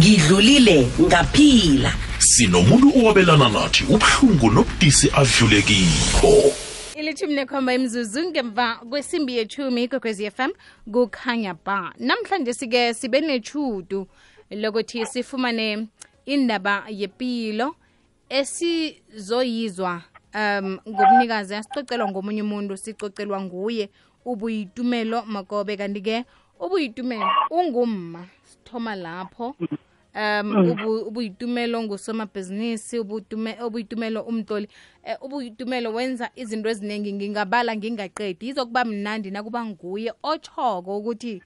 ngidlulile ngaphila. Sinomuntu owabelana nathi ubuhlungu nobudisi adlulekiko. Ilithumi nekhomba imzuzu ngemva kwesimbi yethumi ikwekwezi FM kukhanya ba. Namhlanje sike sibe nechudu lokuthi sifumane indaba yepilo esizoyizwa um ngobunikazi asicocelwa ngomunye umuntu sicocelwa nguye ubuyitumelo makobe. Kanti-ke ubuyitumelo ungumma sithoma lapho. Um ubu- ubuyitumelo ngusomabhizinisi ubuyitumelo umtloli um ubuyitumelo wenza izinto eziningi ngingabala ngingaqedi. Izokuba mnandi nakuba nguye otshoko ukuthi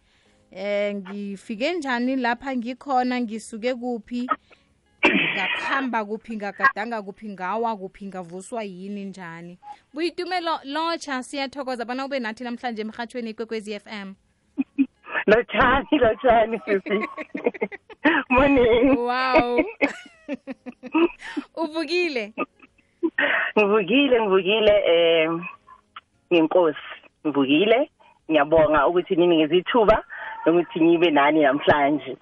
eh ngifike njani lapha ngikhona ngisuke kuphi ngakuhamba kuphi ngagadanga kuphi ngawa kuphi ngavuswa yini njani. Buyitumelo lotsha siyathokoza bona ube nathi namhlanje emhatshweni ikwekwezi FM lotshani lotshani sisi morning. Wow. Uvukile? Ngivukile ngivukile eh ngenkosi ngivukile. Ngiyabonga ukuthi ninikeze ithuba lokuthi ngibe nani namhlanje.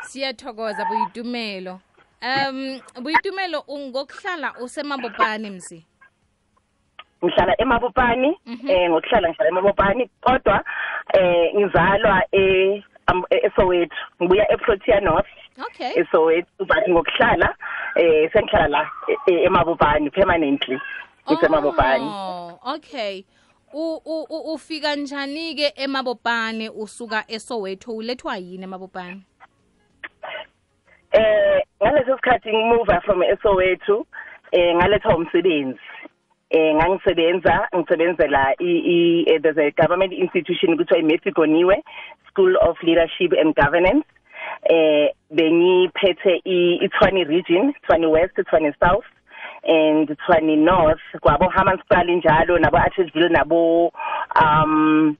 Siyathokoza buyitumelo. Um buyitumelo ngokuhlala usemabopane msi ngihlala emabopani eh ngokuhlala ngihlala emabopani kodwa eh ngizalwa e am- e- eSoweto ngibuya eProtea North. Okay. eSoweto but ngokuhlala eh sengihlala la e- e- emabopani permanently ngisemabopani Oh, okay. U- u- ufika njani ke emabopane usuka eSoweto? Ulethwa yini emabopane? Eh ngaleso sikhathi ngimove from eSoweto eh ngalethwa umsebenzi. Eh ngangisebenza ngisebenzela i i- eh, there's a government institution kuthiwa iMethigoniwe School of Leadership and Governance. Eh bengiphethe i iTshwane region Tshwane West Tshwane South and Tshwane North. Kwabo Hammanskraal njalo nabo Attersville nabo um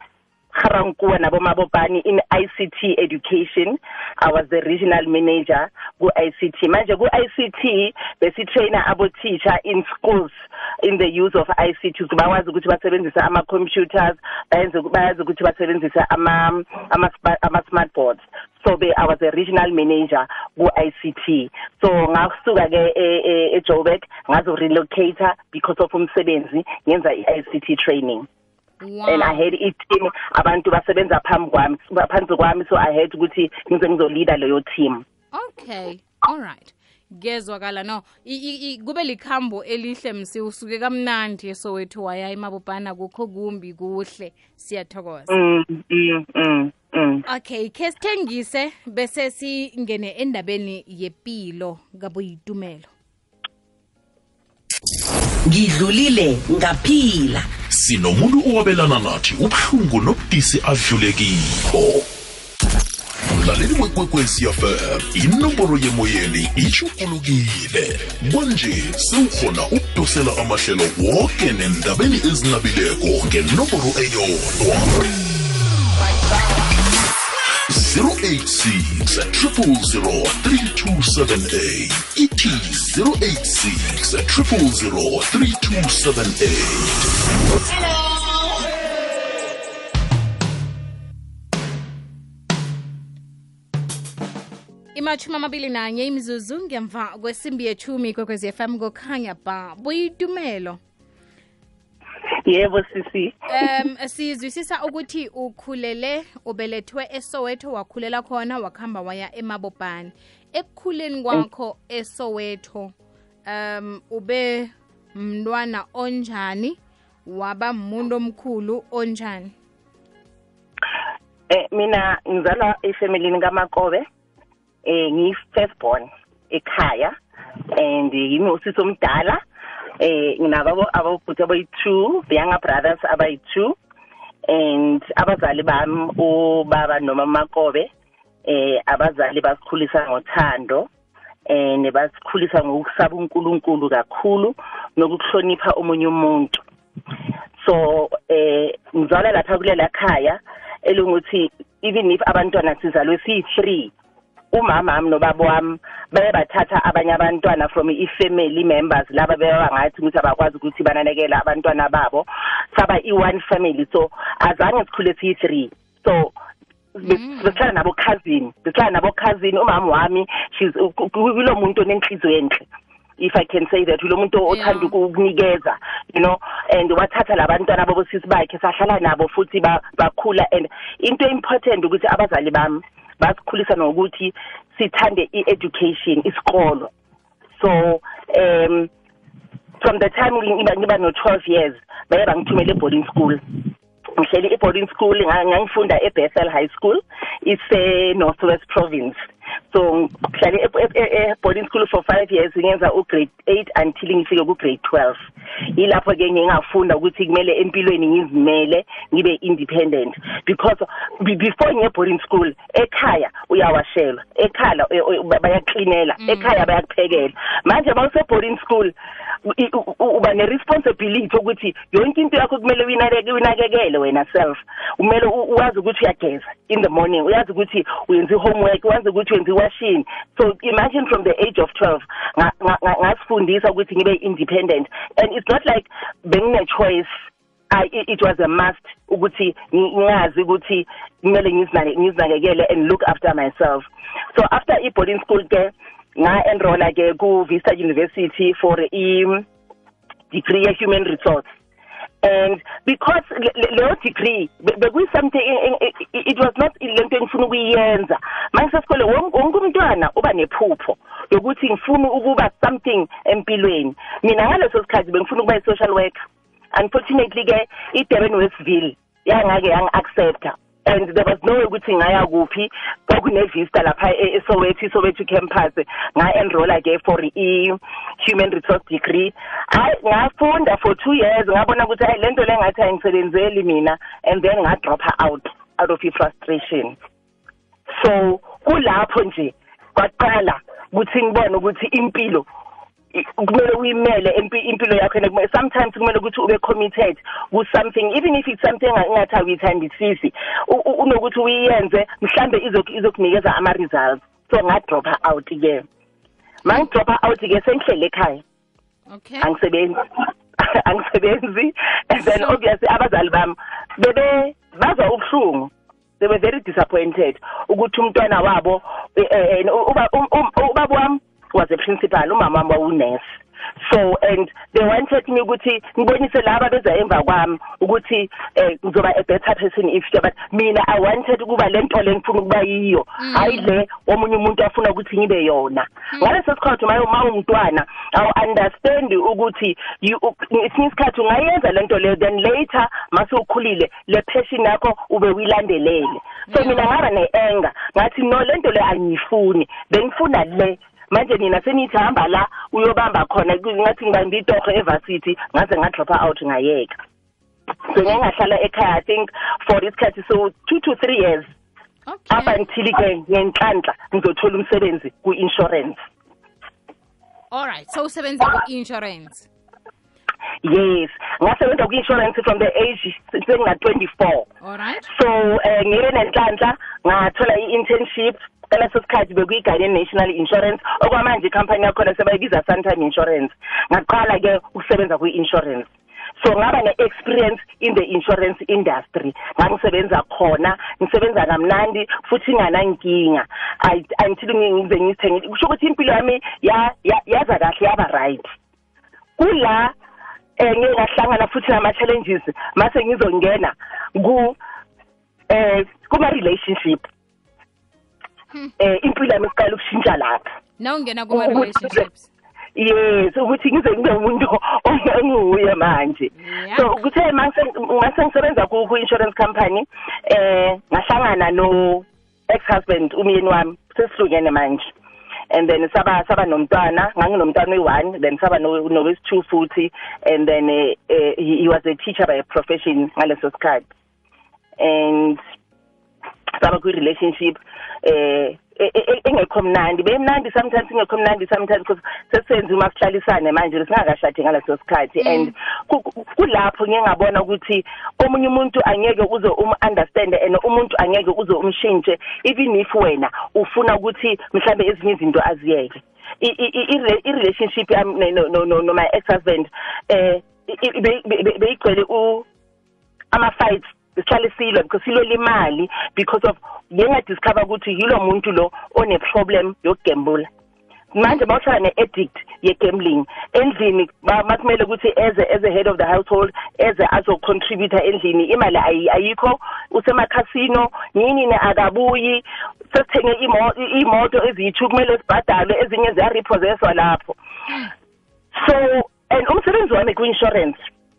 Garankuwa nabo Mabopane in ICT education. I was the regional manager ku ICT manje ku ICT besitrainer abo teacher in schools in the use of ICT bakwazi ukuthi basebenzise ama computers bayenze bayazi ukuthi basebenzise ama ama spa- ama smart boards so be I was a regional manager ku ICT so ngasuka ke e- e- eJoburg ngazo relocate because of umsebenzi ngenza iICT training wow. And I had a team abantu basebenza phambi kwami phansi kwami so I had ukuthi ngize ngizoleader leyo team. Okay all right. Gezwakala no. I- i- i- kube likhambo elihle msi usuke kamnandi eSoweto waya emabopana kukho kumbi kuhle. Siyathokoza. Mm mm mm, mm. okay ke sithengise bese singene endabeni yepilo kabuyitumelo ngidlulile ngaphila. Sinomuntu owabelana nathi ubuhlungu nobudisi adlulekiko mlaleli wekwekwecfm inomboro yemoyeni ishukulukile kwanje sewukhona ukudosela amahlelo woke nendabeni ezinabileko ngenomboro eyodwa 086 000 3278 ithi 086 000 3278 imashumi amabili nanye imizuzu ngemva kwesimbi yethumi kwekwezi FM kokhanya ba buyitumelo yebo sisi. Um sizwisisa ukuthi ukhulele ubelethwe esoweto wakhulela khona wakuhamba waya emabopane. Ekukhuleni kwakho esoweto um ube mntwana onjani? Waba muntu omkhulu onjani? Eh mina ngizalwa efamilini kaMakobe. Eh ngiyi first born ekhaya and yimi usisi omdala. eh nginabo abobhuti abayi2 the younger brothers abayi2 and abazali bami ubaba noma Makobe eh abazali basikhulisa ngothando eh nebasikhulisa ngokusaba uNkulunkulu kakhulu nokuhlonipha omunye umuntu. So eh ngizalwa lapha kulela khaya elunguthi even if abantwana sizalwe siyi3 umama wami nobaba wami baye bathatha abanye abantwana from i-family members laba bebangathi ukuthi abakwazi ukuthi banakekela abantwana babo. Saba i-one family so azange sikhule siyi-three. So besihlala nabo cousin besihlala nabo cousin umama wami she's kulo muntu onenhliziyo enhle. If i can say that lo muntu othanda ukunikeza you know and wathatha labantwana babo sisi bakhe sahlala nabo futhi ba- bakhula and into important ukuthi abazali bami basikhulisa ngokuthi sithande i-education isikolo. So um from the time ngiba ngiba no 12 years baye bangithumela e-boarding school. Ngihleli e-boarding school nga- ngangifunda e-Bethel High School ise Northwest Province so ngihlale e- e- e- e-boarding school for 5 years ngenza u-grade 8 until ngifike ku-grade 12 yilapho ke ngingafunda ukuthi kumele empilweni ngizimele ngibe independent. Because be- before ngiye-boarding school ekhaya uyawashelwa. Ekhaya e- e- bayaklinela. Ekhaya bayakuphekela. Manje mawuse-boarding school u- i- u- u- uba ne-responsibility ukuthi yonke into yakho kumele uyinake- uyinakekele wena self. Kumele u- uwazi ukuthi uyageza in the morning. Uyazi ukuthi uyenza i-homework uyazi ukuthi wenza iwashini so imagine from the age of 12 nga- nga- nga- ngasifundisa ukuthi ngibe independent. And it's not like bengine-choice I, it it was a must ukuthi ngi- ngazi ukuthi kumele ngizinake- ngizinakekele and look after myself. So after i-boarding school ke nga-enrolla ke ku-vista university for i degree ye-human resource. And because le- le- leyo degree be- bekuyi-something it was not lento engifuna ukuyenza. Mangisesikhole wonke wonke umntwana uba nephupho yokuthi ngifuna ukuba something empilweni. Mina ngaleso sikhathi bengifuna ukuba i-social worker. Unfortunately ke i-durban westville yangake yangi-accepta. And there was no way ukuthi ngaya kuphi. Kwakune-vista lapha e- esoweto isoweto campus nga-enrolla ke for i-human resource degree. Hayi ngafunda for two years ngabona ukuthi hayi lento le ngathi ayingisebenzeli mina and then nga-dropha out out of i-frustration. So kulapho nje kwaqala ukuthi ngibone ukuthi impilo kumele uyimele impi- impilo yakho and sometimes kumele ukuthi ube committed ku something even if it's something enga- engathi awuyithandisisi unokuthi uyiyenze mhlambe izok- izokunikeza ama results so ngadropha out ke mangidropha out ke sengihlele ekhaya. Okay. Angisebenzi. Angisebenzi. And then obviously abazali bami bebe bazwa ubuhlungu. They were very disappointed ukuthi umntwana wabo eh, eh, uba- um- um- ubaba wami was a principal umama wami wawunurse so and they wanted me ukuthi ngibonise laba beza emva kwami ukuthi eh, ngizoba a better person if but mina i wanted ukuba lento le ngifuna ukuba yiyo. Hayi le omunye umuntu afuna ukuthi ngibe yona. Ngaleso sikhathi uma uma ungumntwana awu understand ukuthi ngesinye isikhathi ungayenza lento leyo then later mase ukhulile le passion yakho ube uyilandelele. So mina ngaba ne-anger ngathi no lento le angiyifuni bengifuna le. Manje nina senithi hamba la uyobamba khona ngathi ngibambe itoho evasithi ngaze ngadropha out ngayeka. So ngeke ngahlala ekhaya i think for isikhathi so two to three years up okay until ke ngenhlanhla ngizothola umsebenzi ku-insurance. All right so usebenza ku-insurance? Yes ngasebenza ku-insurance from the age sengina-twenty-four all right. So eh ngiye nenhlanhla ngathola i-internship ngaleso sikhathi bekuyi-guardian national insurance. Okwamanje ikhampani yakhona sebayibiza suntime insurance. Ngaqala ke ukusebenza kwi-insurance. So ngaba ne-experience in the insurance industry. Ngangisebenza khona ngisebenza kamnandi futhi nganankinga I- until ngize ngizithengile kusho ukuthi impilo yami ya- ya- yaza kahle yaba right. Kula eh ngeke ngahlangana futhi nama challenges mase ngizongena ku eh kuma relationship eh impilo yami iqala ukushintsha lapha. Nawungena kuma-relationships yes ukuthi ngize ngibe umuntu onguye manje. So kuthe mase ngase ngisebenza ku ku insurance company eh ngahlangana no ex husband umyeni wami sesihlukene manje. And then saba saba nomntwana nganginomntwana oyi-one then saba no- nowesi-two futhi and then eh, he, he was a teacher by profession ngaleso sikhathi. And saba kwi-relationship eh e- e- engekho mnandi bemnandi sometimes ingekho mnandi sometimes because sesenze uma sihlalisane manje singakashadi ngaleso sikhathi. And ku- ku- kulapho ngike ngabona ukuthi omunye umuntu angeke uze um-understand and umuntu angeke uze umshintshe. Even if wena ufuna ukuthi mhlambe ezinye izinto aziyeke. I- i-relationship yami no- no- no- my ex husband eh beyigcwele u- ama-fights. Sihlale silwa because silwela imali because of ngengadiscover ukuthi yilo muntu lo one-problem yokugembula. Manje bawuhlala ne-addict ye-gambling endlini ba- makumele ukuthi as a, as a head of the household eze azocontributor endlini imali ayi- ayikho. Usemakhasino yini ne akabuyi. Sesithenge imo- imoto eziyi-two kumele sibhadalwe ezinye ziyarepossesswa lapho. So and umsebenzi wami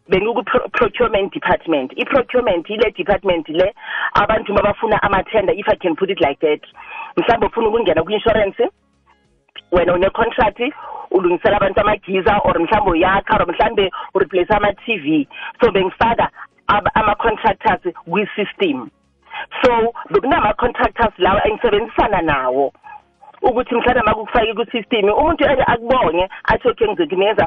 ku-insurance bengiku-procurement department. I-procurement ile department le abantu mabafuna amathenda if i can put it like that. Mhlawumbe ufuna ukungena kwi-insurance wena une-contract ulungisela abantu amagiza or mhlawumbe uyakha or mhlawumbe ureplace ama-tv so bengifaka ab- ama-contractors kwi-system. So bekunama-contractors lawa engisebenzisana nawo. Ukuthi mhlawumbe makukufake ku-system umuntu ake akubonge athi okay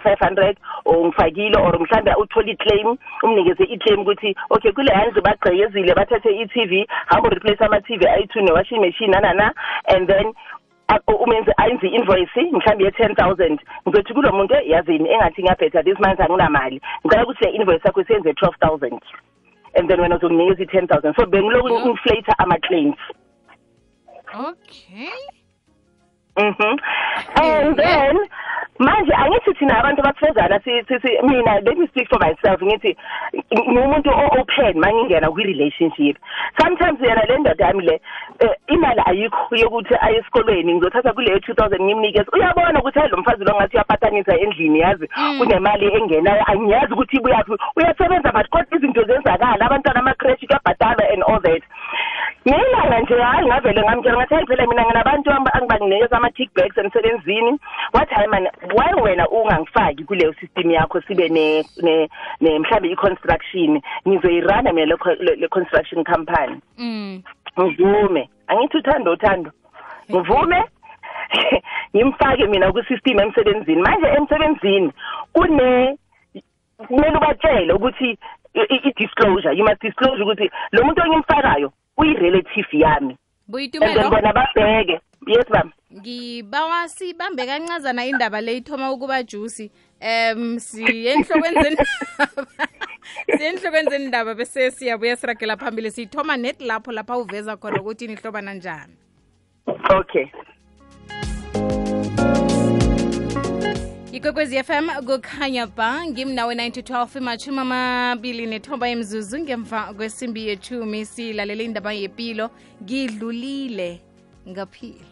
five hundred or ngifakile or mhlawumbe uthole i-claim umnikeze i-claim ukuthi okay kule handle bagqekezile bathathe i-tv hamba ureplace ama-tv ayi-two ne-washing machine nanana and then umenze ayenze i-invoice mhlawumbe ye-ten thousand. Ngizothi kulo muntu yazini engathi ngiyabhetha this month anginamali. Ngicela ukuthi le invoice yakho twelve thousand and then wena uzonginikeza i-ten thousand. So bengiloku inflator ama-claims. Okay. Mhm. And then manje angithi thina abantu abafezana si si- si- mina let me speak for myself. Ngithi ngumuntu o-open mangingena kwi-relationship. Sometimes yena le ndoda yami le eh, imali ayikho yokuthi aye esikolweni. Ngizothatha kuleyo two thousand ngimnikeze. Uyabona ukuthi hayi lo mfazi lo ngathi uyaphathanisa endlini yazi? Kunemali engenayo angiyazi ukuthi ibuyaphi uyasebenza but kodwa izinto zenzakala. Abantwana ama-crash kuyabhadalwa and all that. Ngelanga nje hayi ngavele ngamtshela ngathi hayi phela mina nginabantu amba- angibanikeza ama-kickbacks emsebenzini. Wathi hayi mani why wena ungangifaki kuleyo system yakho sibe ne ne ne mhlambe i-construction? Ngizoyirana mina le co- le le construction company. Mm. Ngivume. Angithi uthando uthando. Ngivume. Ngimfake mina ku-system emsebenzini. Manje emsebenzini kune kumele ubatshele ukuthi i-disclosure you must disclose ukuthi lo muntu ongimfakayo uyi-relative yami. Buyitumelo bona babheke. Yes bam ngibawa sibambe kancazana indaba le ithoma ukuba juicy. Um siye enhlokweni zendaba. Siye enhlokweni zendaba bese siyabuya siragela phambili. Siyithoma net lapho lapha uveza khona ukuthi nihlobana njani. Okay. Ikwekwezi fm kukhanya ba ngimnawe 912 imashumi amabili nethoba emzuzu ngemva kwesimbi yethumi silalele indaba yepilo. Ngidlulile ngaphila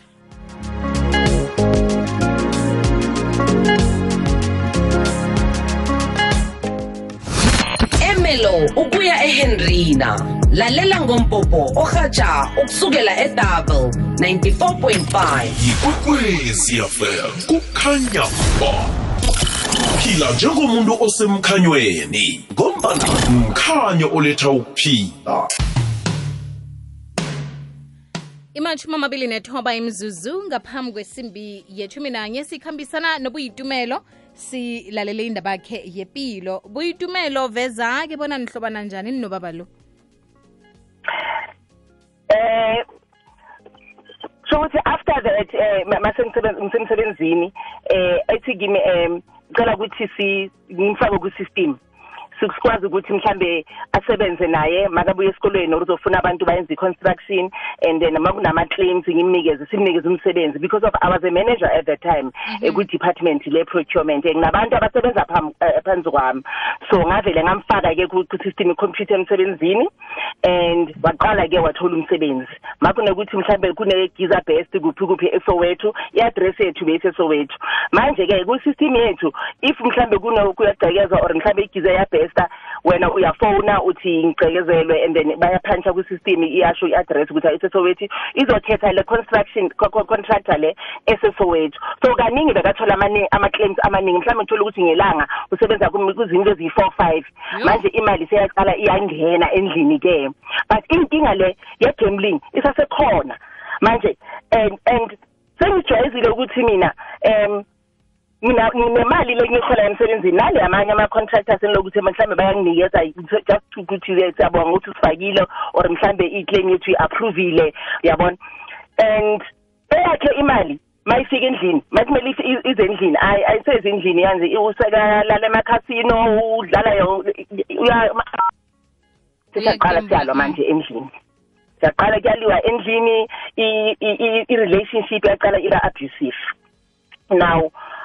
emelo ukuya ehenrina. Lalela ngompopo ohatsha ukusukela edouble 94.5 yikwekwezi fm kukhanya ba. Phila njengomuntu osemkhanyweni ngombana mkhanyo oletha ukuphila. Imashumi amabili nethoba imzuzu ngaphambi kwesimbi yechumi nanye sikhambisana nobuyitumelo silalele indaba yakhe yepilo. Buyitumelo veza-ke bona nihlobana njani ninobaba lo? Eh so ukuthi after that eh ma- mase ngisebenza ngisemsebenzini eh ethi kimi em cela ukuthi ngimfake ku system sikwazi ukuthi mhlambe asebenze naye makabuye esikolweni or uzofuna abantu bayenze i-construction and then makunama-claims ngimnikeze simnikeze umsebenzi. Because of I was a manager at that time eh, kwi-department le-procurement Eh, nginabantu abasebenza pham- eh, phansi kwami. So ngavele ngamfaka-ke ku- ku-system i-computer emsebenzini and waqala-ke wathola umsebenzi. Makunokuthi mhlawumbe kune-giza best kuphi kuphi esowethu i-address yethu beyisesowethu manje-ke ku-system yethu if mhlawumbe kuno- kuyagcekezwa or mhlawumbe igiza yabesta wena uyafona uthi ngigcekezelwe and then bayaphansha ku-system iyasho i-address ukuthi ayisesowethu izokhetha le construction co- co- contractor le esesowethu so kaningi bekathola amani- ama-claims amaningi. Mhlawumbe ngithola ukuthi ngelanga usebenza kum- kuzinto eziyi-four five. Yo. manje imali seyaqala iyangena endlini-ke but inkinga le ye-gambling isasekhona. Manje and and sengijwayezile ukuthi mina um mina nginemali le ngiyihola emsebenzini nale amanye ama-contractors enilokuthi mhlawumbe bayanginikeza just ukuthi eh, siyabonga ukuthi usifakile or mhlawumbe i-claim yethu i-approvile uyabona and eyakhe imali mayifika endlini makumele if- i- ize endlini ayi ayisezi endlini yanzi usekalala emakhasino udlala yo- uya- sesiyaqala Yeqembu, siyalwa mm. manje endlini siyaqala kuyaliwa endlini i- i- i- i-relationship yaqala iba abusive now u- uma-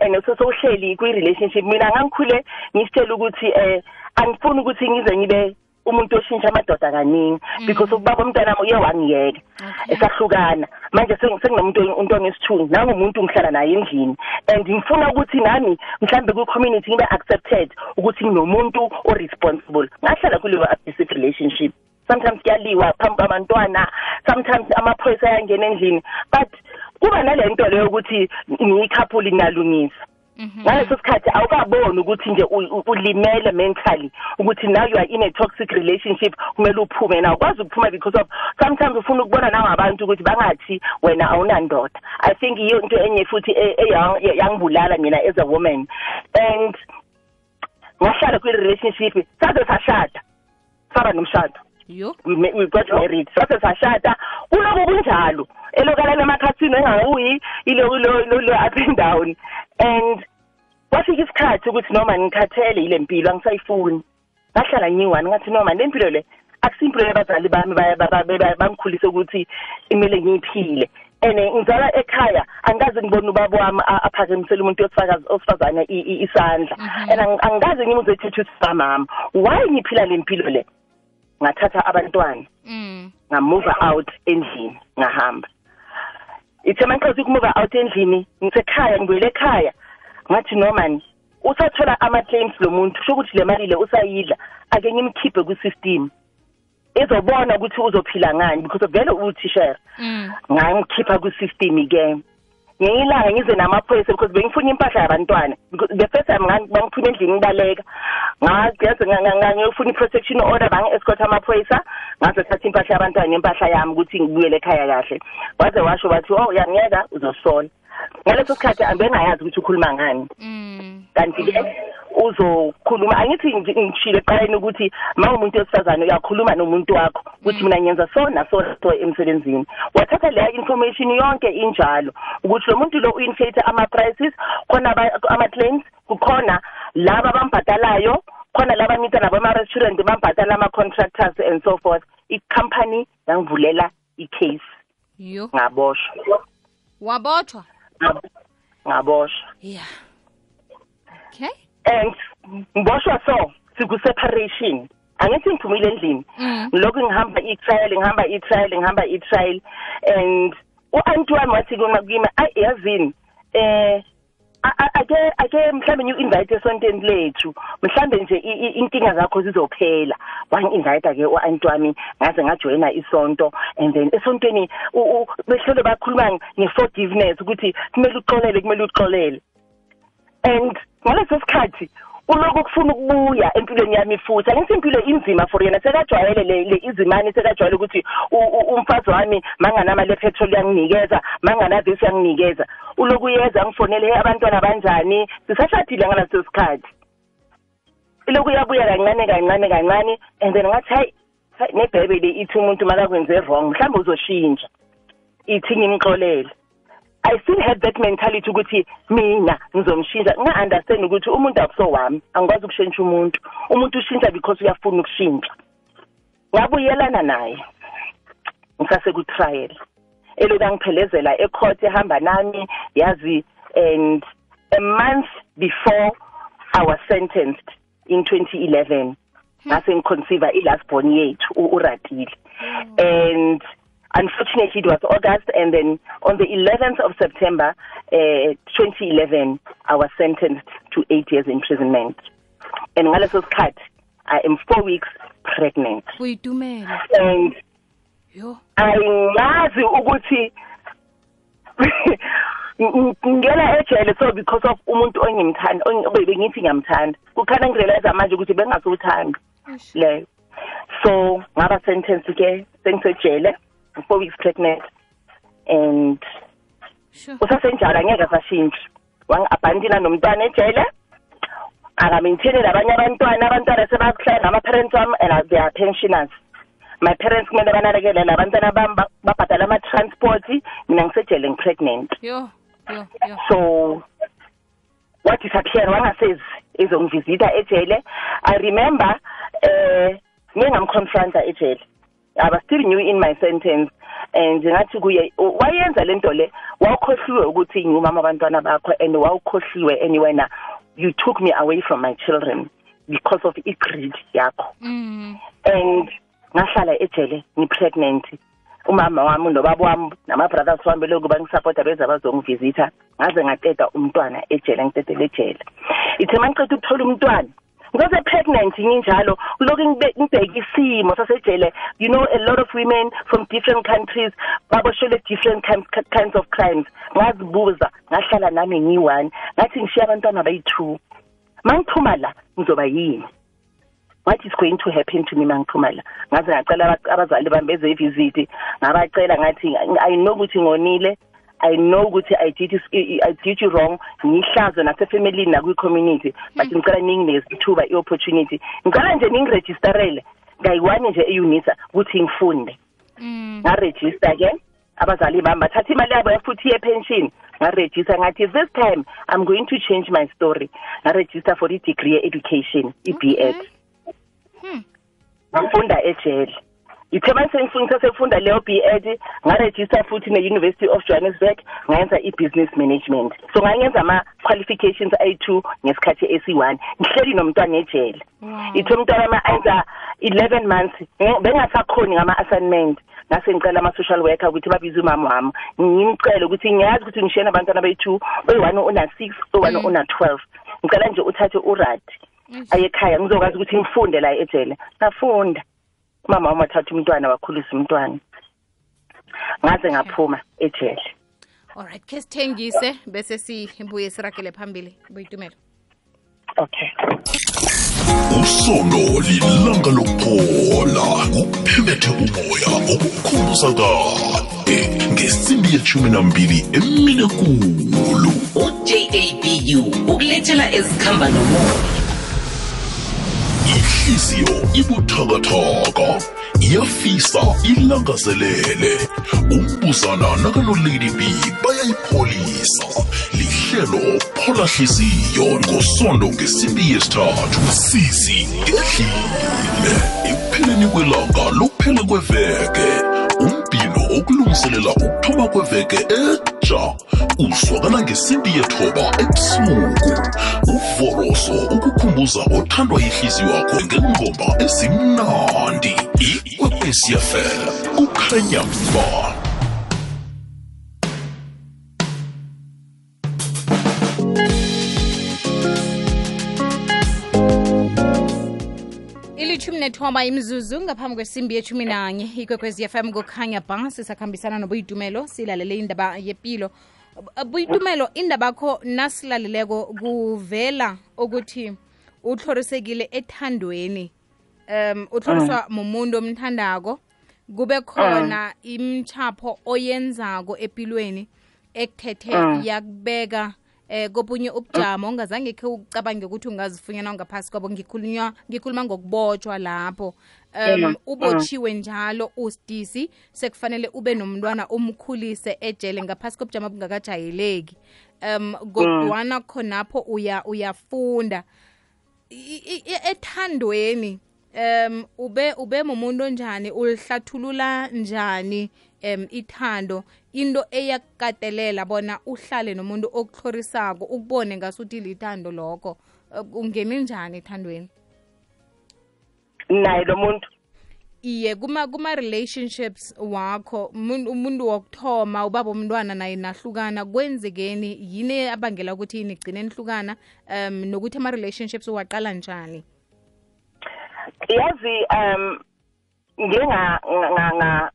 and sesowuhleli kwi-relationship. Mina ngangikhule ngisitshela ukuthi eh angifuni ukuthi ngize ngibe umuntu oshintsha amadoda kaningi because ubaba umntwana wami uye wangiyeka esahlukana. Manje seng- senginomuntu umuntu onesithunzi nangumuntu ngihlala naye endlini. And ngifuna ukuthi nami mhlambe kwi-community ngibe accepted ukuthi nginomuntu o-responsible. Ngahlala kuleyo abusive relationship. Sometimes kuyaliwa phambi kwabantwana sometimes amaphoyisa ayangena endlini but kuba nale nto leyo ukuthi ngiyikhaphuli nginalungisa Mhm. ngaleso sikhathi awukaboni ukuthi nje u- u- ulimele mentally ukuthi now you are in a toxic relationship kumele uphume na ukwazi ukuphuma because of sometimes ufuna ukubona nangabantu ukuthi bangathi wena awunandoda. I think iyo into enye futhi e- eyang- yangibulala mina as a woman. And ngahlala kwi-relationship saze sashada saba nomshado. Yo. We, we got married. Sathi sashada. Kuloku kunjalo. Elokalala emakhathini engakuyi ilo lo lo up and down. And kwafika isikhathi ukuthi noma ngikhathele ile mpilo angisayifuni. Ngahlala ngiyi-one ngathi noma le mpilo le akusimpilo yabazali bami bangikhulise ukuthi imele ngiyiphile. And eh, ngizala ekhaya angikaze ngibone ubaba wami aphakamisele umuntu osifazane isandla. And ang- angikaze ngimuze ethethe mama. Why ngiphila le mpilo le? Ngathatha abantwana mm. ngamove out endlini ngahamba. Ithe manqothi ukumove out endlini ngisekhaya ngibuyele ekhaya. Ngathi norman usathola ama-claims lo muntu kusho ukuthi le mali le usayidla ake ngimkhiphe kwi-system. Izobona ukuthi uzophila ngani because vele uthishera mm. ngangikhipha kwi-system-ke ngenye ilanga ngize namaphoyisa because bengifuna impahla yabantwana. Because the first time ngan- bangiphuma endlini ngibaleka. Ngagenze ngiyofuna i-protection order bangi-escort amaphoyisa. Ngaze thatha impahla yabantwana nempahla yami ukuthi ngibuyele ekhaya kahle. Waze washo bathi oh uyangiyeka? Uzosola ngaleso sikhathi angibengayazi ukuthi ukhuluma ngani. Mm. Kanti-ke uzokhuluma angithi ngi- ngishilo eqaleni ukuthi ma umuntu wesifazane uyakhuluma nomuntu wakho ukuthi mina ngenza so naso so emsebenzini. Wathatha leya information yonke injalo ukuthi lo muntu lo u-inflate ama-prices khona aba- ama-claims kukhona laba bambhadalayo khona laba ngita nabo ama-restaurant bambhadala ama-contractors and so forth. I-company yangivulela i-case. Yo. Ngaboshwa wabotshwa Ngab- ngaboshwa yeah. Okay. And ngiboshwa so siku-separation. Angithi ngiphumile endlini. Mm. ngilokhu ngihamba i-trial ngihamba i-trial ngihamba i-trial. And u-anti wami wathi kimi ayi yazini? Eh ake ake mhlambe ngiyu-invite esontweni lethu. Mhlambe nje inkinga zakho zizophela. Wangi-invite ke u-anti wami ngaze ngajoyina isonto. And then esontweni behlele bakhuluma nge-forgiveness ukuthi kumele uxolele kumele uxolele. And ngaleso sikhathi uloku kufuna ukubuya empilweni yami futhi angithi impilo inzima for yena. Sekajwayele le, le izimani sekajwayele ukuthi umfazi wami manganama le petrol yanginikeza mangana this yanginikeza uloku yeza angifonele "Hey, abantwana banjani sisashadile ngaleso sikhathi. Iloku yabuya kancane kancane kancane and then ngathi hayi hayi, nebhayibheli ithi umuntu makakwenze wrong mhlawumbe uzoshintsha. Ithi ngimxolele. I still had that mentality ukuthi mina ngizomshintsha. Nga-understand ukuthi umuntu akuso wami angikwazi ukushintsha umuntu. Umuntu ushintsha because uyafuna ukushintsha. Ngabuyelana naye ngisasekutrial. Eloku angiphelezela ecourt ehamba nami yazi and a month before I was sentenced in 2011 ngase ngiconceive i-last born yethu u- uratile and unfortunately it was August and then on the 11th of September uh, 2011 I was sentenced to 8 years imprisonment. And ngaleso sikhathi I am 4 weeks pregnant. Uyitumela and yo. ayingazi ukuthi ng- ngingena ejele so because of umuntu ongimthanda ong- bengithi ngiyamthanda. Kukhana ngirealize manje ukuthi bengasewuthanda Eish. leyo so ngaba sentence ke sengisejele. Four weeks pregnant. And sure. usasenjalo angeke sashintsha wangi-abhandina nomntwana ejele akamaintainele abanye abantwana. Abantwana sebakuhlala nama-parents wami and they are pensioners. My parents kumele banakekele labantwana bami ba- babhadala ama-transport. Mina ngisejele ngi-pregnant. Yo yo yo. So wadisappear wangasezi izongivisita ejele. I remember eh ngingamconfronta ejele. I was still new in my sentence. And ngathi kuye wayenza lento le wawukhohliwe ukuthi ngumama abantwana bakho and wawukhohliwe anyway na. You took me away from my children because of igreed yakho. Mm. and ngahlala ejele ngipregnant. Umama wami nobaba wami nama-brothers wami beloku bangisapota beze bazongivisitha ngaze ngateta umntwana ejele ngitetele ejele. Ithe ma ngiceda ukuthola umntwana ngose pregnant nginjalo kuloku ngibheka isimo sasejele you know a lot of women from different countries baboshelwe different kinds, of crimes. Ngazibuza ngahlala nami ngiyi-one ngathi ngishiya abantwana bayi-two. Ma ngiphuma la ngizoba yini? What is going to happen to me mangiphuma ngaze ngacela aba- abazali bami beze ivisit ngabacela ngathi i know ukuthi ngonile i know ukuthi i did i did you wrong. Ngihlazo nasefamilini nakwi-community but ngicela ninginikeze ithuba i-opportunity. Ngicela nje ningiregisterele ngayi-one nje eunisa ukuthi ngifunde. Mm. ngarejista ke abazali bami bathatha imali yabo futhi ye-pension. Ngarejista ngathi this time i'm going to change my story. Ngarejista for i-degree ye-education i-b ed. Hmm. ngifunda ejele ithe manje sengifunda sefunda leyo B Ed ngarejista futhi ne-University of Johannesburg ngayenza i-business management. So ngayenza ama qualifications ayi-2 ngesikhathi esi-1 ngihleli nomntwana ejele. Wow. ithe umntwana ma enza 11 months nge- bengasakhoni ngama-assignment. Ngase ngicela ama-social worker ukuthi babize umama wami. Ngimcele ukuthi ngiyazi ukuthi ngishiyena abantwana beyi-two oyi-one una-six oyi-one Mm. una-twelve. Ngicela nje uthathe uradi Eish. aye ekhaya. Ngizokwazi ukuthi ngifunde la ejele. Ngafunda. Umama wami wathatha umntwana wakhulisa umntwana. Ngaze ngaphuma ejele. Alright khe sithengise bese sibuye siragele phambili boyitumelo okay. Usono lilanga lokuphola kuphemethe umoya okukhumbuza kade ngesimbi yeshumi nambili emine kulu. Ujabu ukulethela ezikhamba nomoya. Ihliziyo ibuthakathaka iyafisa ilangazelele. Umbuzana nakanolady b bayayipholisa. Lihlelo phola hliziyo ngosondo ngesimbi yesithathu. Sisi ngedlile ekupheleni kwelanga lokuphela kweveke umbhino ukuthoba kweveke etsha uzwakala ngesimbi yethoba ebusuku. Uvoroso ukukhumbuza othandwa yihliziyo yakho ngengoma ezimnandi. Ikwekwesiafela kukhanya ba nethoba imzuzu ngaphambi kwesimbi yethumi nanye. Ikwekwezi fm kukhanya ba sisakhambisana nobuyitumelo silalele indaba yepilo. Buyitumelo indaba kho nasilaleleko kuvela ukuthi utlhorisekile ethandweni. Um utlhoriswa mumuntu omthandako kube khona imchapho oyenzako epilweni ekuthethe yakubeka eh kobunye ubujamo ongazange khe ucabange ukuthi ungazifunyana ngaphasi kwabo. Ngikhulunywa ngikhuluma ngokubotshwa lapho. Um ubotshiwe njalo usidisi sekufanele ube nomntwana umkhulise ejele ngaphasi kobujamo obungakajayeleki. Um kodwana khonapho uya uyafunda. Ethandweni um ube ube mumuntu onjani? Ulihlathulula njani um ithando into eyakukatelela bona uhlale nomuntu okuhlorisako ukubone ngasuthi lithando lokho. Uh, ungene njani ethandweni? Naye lo muntu. Iye kuma kuma relationships wakho umuntu wokuthoma ubaba umntwana naye nahlukana kwenzekeni yini abangela ukuthi nigcine nihlukana? Um nokuthi ama-relationships uwaqala njani? Yazi um ngike nga nga nga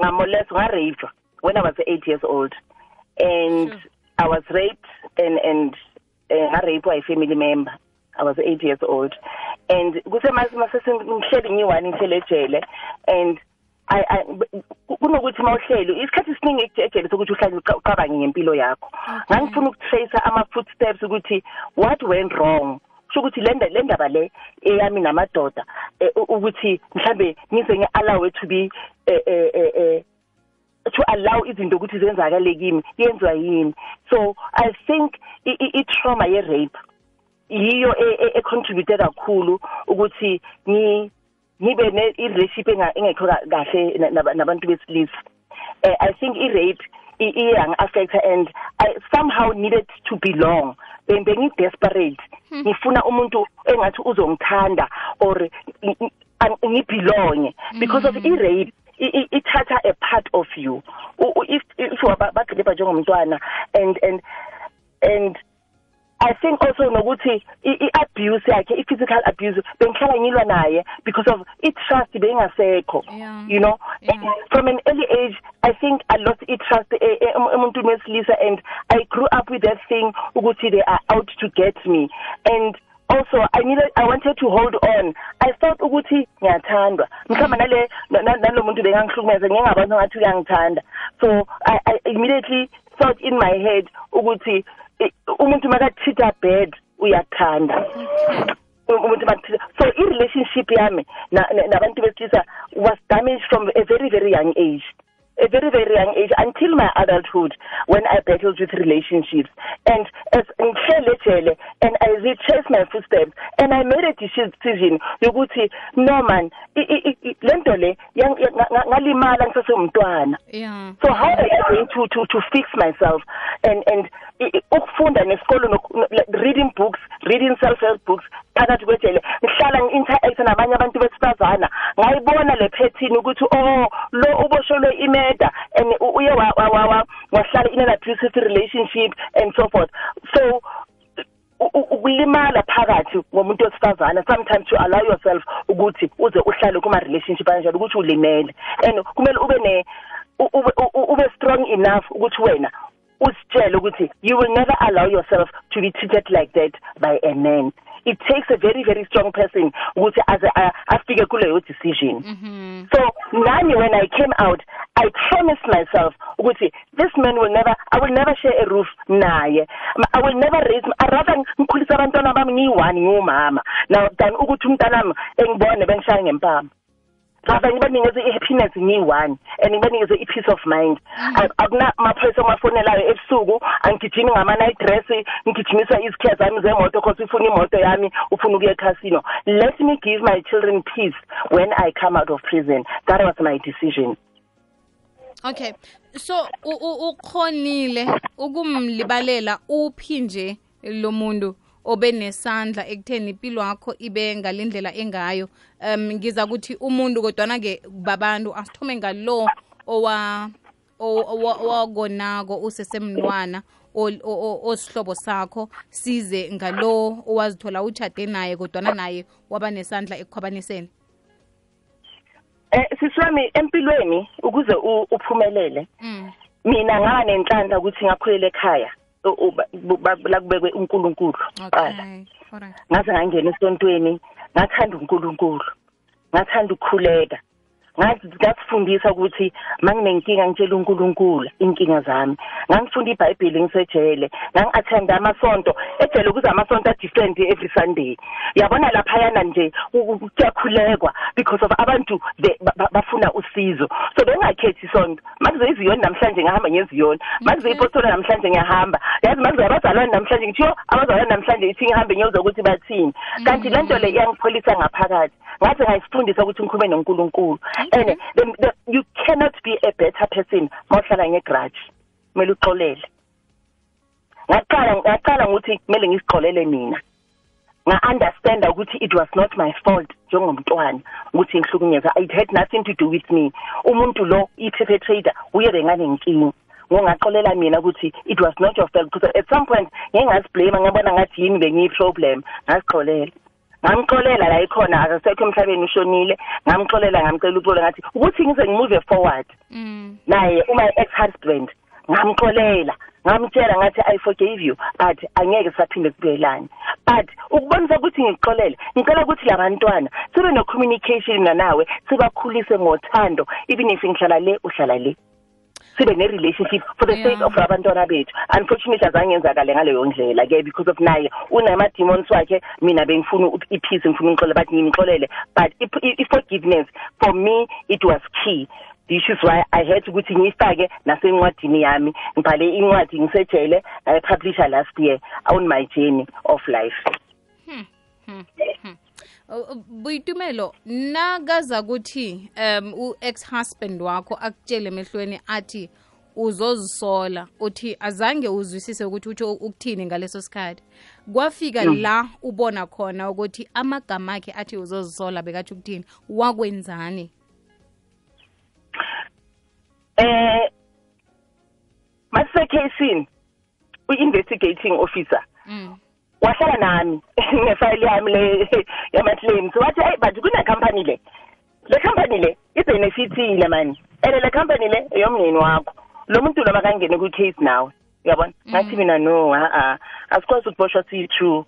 ngamolest ngaraped when i was 8 years old. And Sure. i was raped and and uh, ngaraped a family member i was 8 years old. And kusemasesenghleli ngiyi-one ngihlele ejele. And I, I, kunokuthi mawuhleli isikhathi esiningi ejele sokuthi uhlale uca- ucabange ngempilo yakho. Ngangifuna ukutracer ama-footsteps ukuthi what went wrong? Kusho ukuthi le nda- le ndaba le eyami namadoda eh, u- ukuthi mhlambe ngize ngi-allowe to be eh, eh, eh, eh, to allow izinto ukuthi zenzakale kimi yenziwa yini. So i think i- i- i-trauma ye-rape yiyo e- e- econtribute kakhulu ukuthi ni nibe ne i-relationship enga- engekho ka- kahle na- naba- nabantu besilisa. Uh, i think i-rape i- iyang affect and i somehow needed to belong. Be- bengi-desperate ngifuna umuntu engathi uzongithanda or i- i- an- ngibelonge because of i-rape i- i- ithatha a part of you if if bagripa njengomntwana and and and I think also nokuthi i-abuse yakhe i-physical abuse bengihlala ngilwa naye because of i-trust bengasekho Yeah. you know Yeah. from an early age I think I lost i-trust em- emuntwini wesilisa and I grew up with that thing ukuthi they are out to get me and also I needed I wanted to hold on. I thought ukuthi ngiyathandwa. Mhlawumbe nale na- na- nalo muntu bengangihlukumeza ngingabona ngathi uyangithanda. So I, I immediately thought in my head ukuthi i- umuntu makathitha bad uyathanda. Umuntu makuthitha so i-relationship yami na- na- nabantu besilisa was damaged from a very very young age. A very very young age until my adulthood when I battled with relationships. And as ngihlele ejele and I retraced my footsteps and I made a decision yokuthi no man lento le yang- nga- nga- ngalimala ngisasengumntwana yeah. So how am I going to to to fix myself? And and ukufunda nesikolo reading books reading self help books phakathi kwejele ngihlala ngi-interact nabanye abantu besifazana. Ngayibona le pattern ukuthi oh lo uboshelwe imeda and uye wa- wa- wa- wa- wahlala in an abusive relationship and so forth. So ukulimala phakathi ngomuntu wesifazana sometimes to allow yourself ukuthi uze uhlale kuma relationship kanjalo ukuthi ulimele. And kumele ube ne ube strong enough ukuthi wena usitshele ukuthi you will never allow yourself to be treated like that by a man. It takes a very very strong person ukuthi aze a- afike kuleyo decision. Mhm so nami when i came out i promised myself ukuthi this man will never i will never share a roof naye. I will never raise I rather ngikhulisa abantwana bami ngiyi-one ngiwumama. Now than ukuthi umntanami engibone bengishaya ngempama rather ngibanikeze i-happiness ngiyi-one and ngibanikeze i-peace of mind A- akuna maphoyisa ongafonelayo ebusuku angigijimi ngama-night dress ngigijimisa izikhiya zami zemoto cause ufuna imoto yami ufuna ukuya ekhasino. Let me give my children peace when i come out of prison. That was my decision. Okay. So u- u- ukhonile ukumlibalela uphi nje lo muntu? Obe nesandla ekutheni impilo yakho ibe ngalendlela engayo. Um ngiza kuthi umuntu kodwana-ke babantu asithome ngalo owa owagonako owa- owakonako usesemntwana ol- o- o- osihlobo sakho size ngalo owazithola utshade naye kodwana naye waba nesandla ekukhwabaniseni. Um siswami empilweni ukuze uphumelele mm. mina ngaba nenhlanhla ukuthi ngakhulela ekhaya u- u- ba- ba- la kubekwe uNkulunkulu. Qala okay alright ngaze ngangena esontweni ngathanda uNkulunkulu. Ngathanda ukukhuleka. Ngathi ngasifundisa ukuthi manginenkinga ngitshela uNkulunkulu inkinga zami. Ngangifunda iBhayibheli ngisejele ngangi-attend amasonto ejele kuze amasonto a-different every Sunday. Yabona laphayana nje ku- ku- kuyakhulekwa because of abantu they- ba- ba- bafuna usizo. So bengakhethi isonto makuze iziyoni namhlanje ngahamba ngeziyoni makuze ipostolo namhlanje ngiyahamba. Yazi makuze abazalwane namhlanje ngithiyo abazalwane namhlanje ithi ngihambe ngiyozwa ukuthi bathini. Kanti lento le iyangipholisa ngaphakathi. Ngathi ngayifundisa ukuthi ngikhulume noNkulunkulu. And the, the, you cannot be a better person mawuhlala ngegrudge kumele uxolele. Ngaqala ngaqala ukuthi kumele ngizixolele mina. Nga-understanda ukuthi it was not my fault njengomntwana ukuthi ngihlukunyezwa. It had nothing to do with me. Umuntu lo i-perpetrator uye benganenkinga. Ngongaxolela mina ukuthi it was not your fault. Because at some point ngeke ngaziblame ngabona ngathi yimi bengiyi-problem. Ngazixolela ngamxolela la ikhona akasekho emhlabeni ushonile. Ngamxolela ngamcela uxolo ngathi ukuthi ngize ngimove forward. Mm. naye uma ex husband ngamxolela ngamtshela ngathi i forgave you but angeke saphinde kubuyelane but ukubonisa ukuthi ngixolele ngicela ukuthi labantwana sibe no communication nawe sibakhulise ngothando even if ngihlala le uhlala le. Sibe ne-relationship for the sake Yeah. of abantwana bethu. Unfortunately azange yenzakale ngaleyo ndlela ke because of naye. Unama-demons wakhe mina bengifuna u- i-peace ngifuna ngixole but ngimxolele but i- i- i-forgiveness for me it was key. This is why i had ukuthi ngiyifake nasencwadini yami. Ngibhale incwadi ngisejele ngayipublisha last year on my journey of life. Uh, Boitumelo nakaza kuthi um u-ex-husband wakho akutshele emehlweni athi uzozisola. Uthi azange uzwisise ukuthi utsho ukuthini ngaleso sikhathi. Kwafika la ubona khona ukuthi amagama akhe athi uzozisola bekatsho ukuthini wakwenzani? Eh masisekhasini u-investigating officer. Mm. Wahlala nami ngefayili yami le yama-claims. Wathi hayi but kune-company le. Le company le ibhenefithile mani. And le company le eyomngeni wakho. Lo muntu lo makangene kwi-case nawe uyabona? Ngathi mina no a-a asikwazi ukuboshwa siyi-true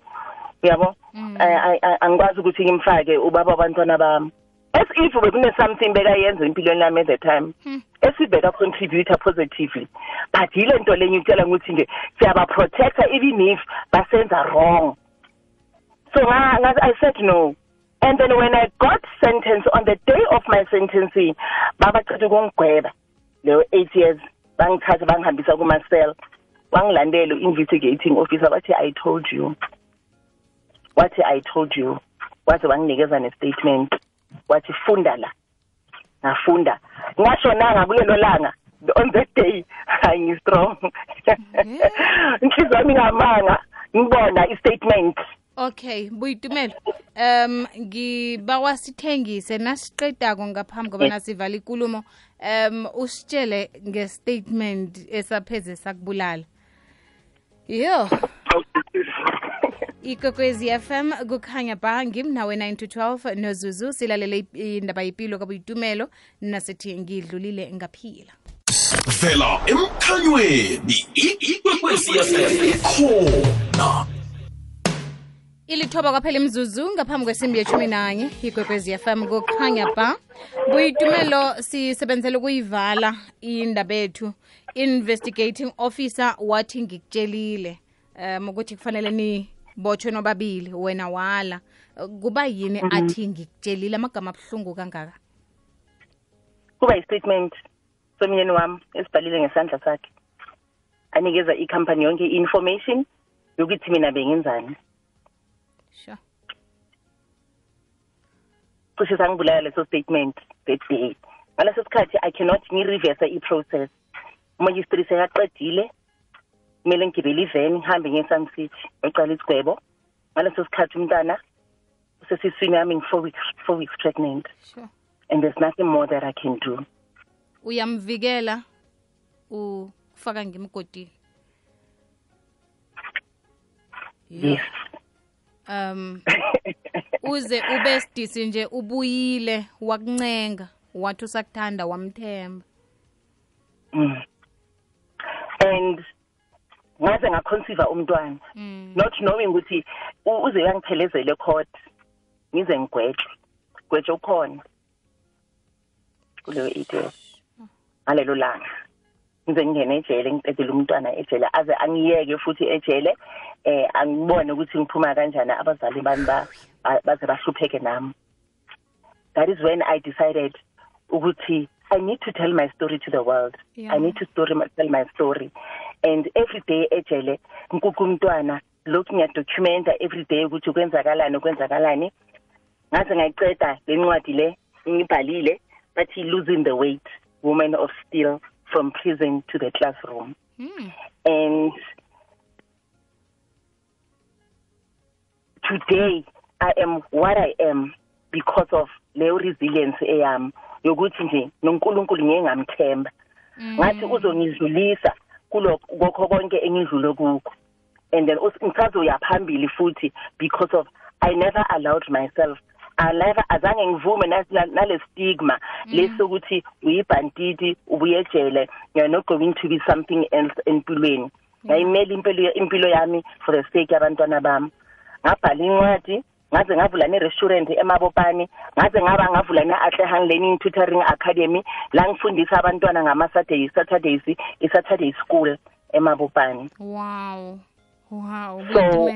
uyabo? I- I- I- angikwazi ukuthi ngimfake ubaba wabantwana bami. As if bekune-something bekayenza empilweni yami at the time hmm. esibeka contributor positively. But yile nto lenye utshela ukuthi nje siyaba-protector even if basenza wrong. So i said no. And then when i got sentenced on the day of my sentencing babacethe ukungigweba leyo eight years bangithatha bangihambisa kuma-cell. Wangilandela u-investigating officer wathi i told you. Wathi i told you. Waze wanginikeza ne-statement wathi funda la. Ngafunda. Ngashonanga kulelo langa. On that day hayi ngi-strong inhliziyo yami ngamanga ngibona i-statement. Okay boitumelo um ngibawa sithengise nasiqedako ngaphambi kobana sivala ikulumo. Um usitshele ngestatement esapheze sakubulala. Yo. Ikokwezi FM kukhanya ba ngimnawe 9 to 12 nozuzu silalele indaba yipilo kabuyitumelo nasithi ngidlulile ngaphila. Vela emkhanyweni ikwekwezi khona ilithoba kwaphela imzuzu ngaphambi kwesimbi yeshumi nanye ikwekwezi fm kukhanya ba. Buyitumelo sisebenzele ukuyivala indaba yethu. Investigating officer wathi ngikutshelile um ukuthi kufanele nibotshwe nobabili wena wala. Kuba yini mm -hmm. athi ngikutshelile amagama abuhlungu kangaka? Kuba yi-statement somyeni wami esibhalile ngesandla sakhe. Anikeza ikhampani yonke i-information yokuthi mina bengenzani. Sure. Cishe sangibulala leso statement that day ngaleso sikhathi i cannot ngi-reverse i-process. Umajistrate sekaqedile kumele ngigibele iveni ngihambe nge-sun city ngicala isigwebo. Ngaleso sikhathi umntana usesiswini yami ngi-four weeks, four weeks pregnant. Sure. And there's nothing more that i can do. Uyamvikela ufaka ngemgodini yes. Um uze ube sidisi nje ubuyile wakuncenga wathi usakuthanda wamthemba. Mm. and ngaze ngaconceive umntwana. Mm. not knowing ukuthi u- uze uyangiphelezele court ngize ngigwetshwe gwetshe ukhona. Kuleyo eight years ngalelo langa ngize ngingene ejele ngiqedele umntwana ejele aze angiyeke futhi ejele eh angibone ukuthi ngiphuma kanjani abazali bami ba- ba- baze bahlupheke nami. That is when i decided ukuthi i need to tell my story to the world. Yeah. i need to story tell my story. And every day ejele nkuku umntwana lokhu ngiyadocumenta every day ukuthi kwenzakalani kwenzakalani ngaze ngayiceda le ncwadi le ngibhalile bathi losing the weight woman of steel from prison to the classroom. Mm. and today I am what I am because of leyo resilience eyami yokuthi nje noNkulunkulu ngeke ngamthemba. Ngathi uzongidlulisa kulokho kokho konke engidlule kukho. And then us- ngisazoya phambili futhi because of I never allowed myself I never azange ngivume nasi- nale stigma lesokuthi uyibhantiti ubuyejele you're not going to be something else empilweni. Ngayimela impilo impilo yami for the sake yabantwana bami. Ngabhala incwadi ngaze ngavula ne-restaurant emabopane ngaze ngaba ngavula ne-atlehang learning tutoring academy la ngifundisa abantwana ngama-saturday saturdays i-saturday school emabopane. Wow. Wow so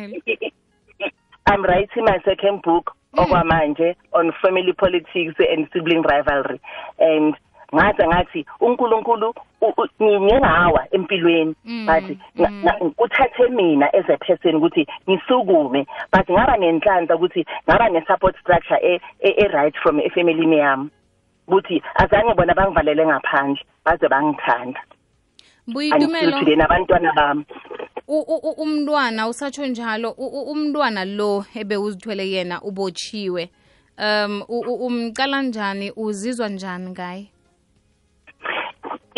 i'm writing my second book okwamanje on family politics and sibling rivalry. And ngathi ngathi uNkulunkulu u- u- ngingawa empilweni. Mm, bathi nga- mm. nga- uthathe mina as a person ukuthi ngisukume but ngaba nenhlanhla ukuthi ngaba ne-support structure e- e- e-right from efamilini yami. Ukuthi azange bona bangivalele ngaphandle baze bangithanda. Until buyitumelo today nabantwana bami. u- u- u- umntwana usatsho njalo u- u- umntwana lo ebewuzithwele yena ubotshiwe. Um u- u- umcala njani uzizwa njani ngaye? I-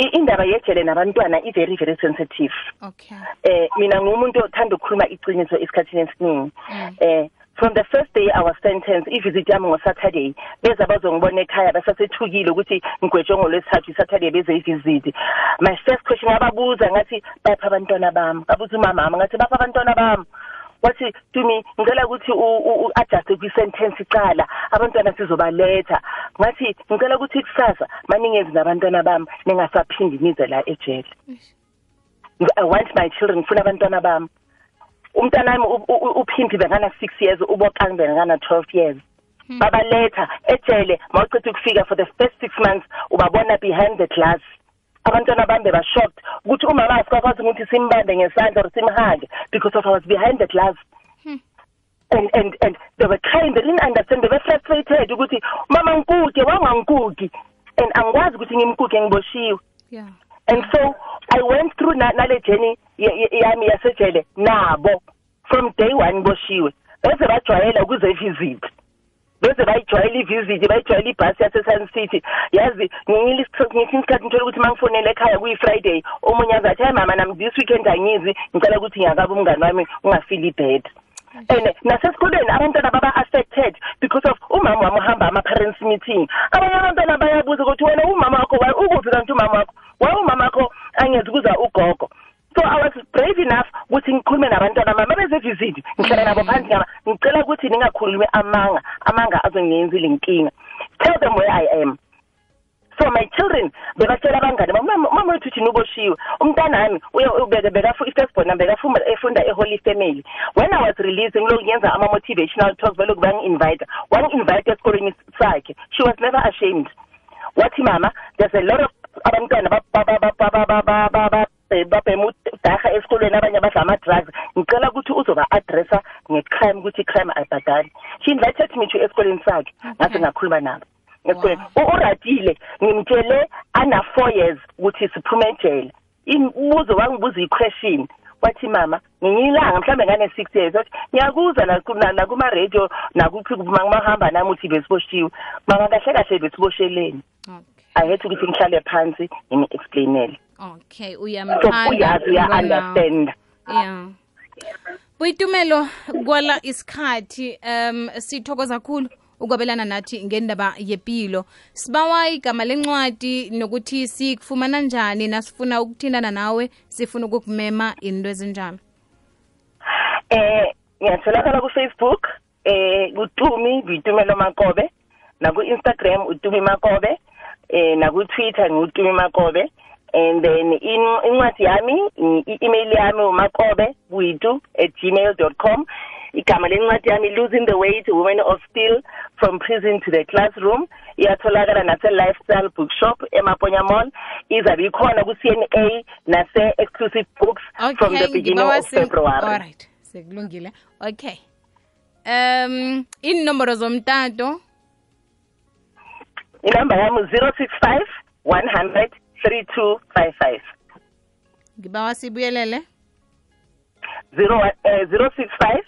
indaba yejele nabantwana i-very very sensitive. Okay. Eh mina ngumuntu othanda ukukhuluma iqiniso esikhathini esiningi. Mm. eh from the first day I was sentenced ivisit yami ngo-saturday beza bazongibona ekhaya basasethukile ukuthi ngigwetshwe ngolwesithathu isaturday beze ivisit. My first question ngababuza ngathi bapha abantwana bami? Babuza umamama ngathi bapha abantwana bami. Wathi tumi ngicela ukuthi u-adjuste kwi-sentence icala abantwana sizobaletha. Ngathi ngicela ukuthi kusasa maningenzi nabantwana bami ningasaphindi nize la ejele. I want my children ngifuna abantwana bami. Umntanami u- u- uphindi bengana 6 years ubokang bengana 12 years. Babaletha ejele mawucitha ukufika for the first 6 months ubabona behind the glass. Abantwana bami beba-shocked ukuthi umama asikakwazi ukuthi simbambe ngesandla or simhage because of I was behind the glass. And and and they were crying they didn't understand they were frustrated ukuthi mama ngikuke wangangikuki and angikwazi ukuthi ngimkuke ngiboshiwe. Yeah. And so i went through na- nale journey ye- ye- yami yasejele nabo. From day one boshiwe bese bajwayela ukuze visit bese bayijwayela ivisit bayijwayela ibhasi yase-sun city. Yazi ngesinye isikhathi ngithole ukuthi uma ngifonele ekhaya kuyi-friday omunye azathi hayi mama nami this weekend angizi. Ngicela ukuthi ngiyakabe umngane wami ungafili bad and nasesikolweni abantwana baba-affected because of umama wami uhamba ama-parents meeting. Abanye abantwana bayabuza ukuthi wena umama wakho wa- ukuphi kanti umama wakho? Wa umama wakho angezi kuza ugogo. So i was brave enough ukuthi ngikhulume nabantwana bami abezevisit ngihlala nabo phansi ngaba ngicela ukuthi ningakhulumi amanga amanga azongiyenzile inkinga tell them where i am. So my children bebatshela abangane "Mama- wethu thina uboshiwe. Umntanami i-firstborn bekafunda efunda e-holy family. When i was releasing loku ngenza ama-motivational talks beloku bangi-invite wangi-invite esikolweni sakhe. She was never ashamed. Wathi mama there's a lot of abantwana babhema udaha esikolweni abanye abadla ama-drugs ngicela ukuthi uzoba-addressa nge-crime ukuthi i-crime ayibhadali she invited me to esikolweni sakhe ngase ngakhuluma nabo esikolweni uratile ngimtshele ana-four years ukuthi siphume ejele imbuzo wangibuza i-question wathi mama ngiyilanga mhlawumbe ngane-six years othi ngiyakuza nakuma-radio nakuphi kumahamba nami uthi besiboshiwe mama kahle kahle besibosheleni okay ahethi ukuthi ngihlale phansi ngini-explainele okay uyamthanda uya-understand yeah buyitumelo kwala isikhathi um sithokoza kakhulu ukwabelana nathi ngendaba yepilo. Sibawa igama lencwadi nokuthi sikufumana njani nasifuna ukuthindana nawe sifuna ukukumema into ezinjalo? Eh ngiyatholakala ku-facebook eh kutumi bitumelo makobe naku-instagram utumi makobe eh naku-twitter ngutumi makobe. And then in- incwadi yami i-email yami umakobe buitu at gmail dot com. Igama lencwadi yami losing the weight women of steel from prison to the classroom. Iyatholakala nase-lifestyle bookshop emaponya mall. Izabe ikhona ku-cna nase-exclusive books from the beginning of february. Alright sekulungile. Okay. Um inomboro zomtato inamba yami zero six five one hundred three two five five. Ngibawa sibuyelele? Zero eh, zero six five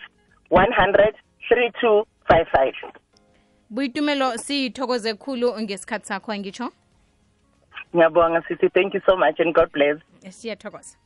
one hundred three two five five. Buyitumelo siyithokoze khulu ngesikhathi sakho angitsho ngiyabonga sithi thank you so much and god bless. Eh, siyathokoza.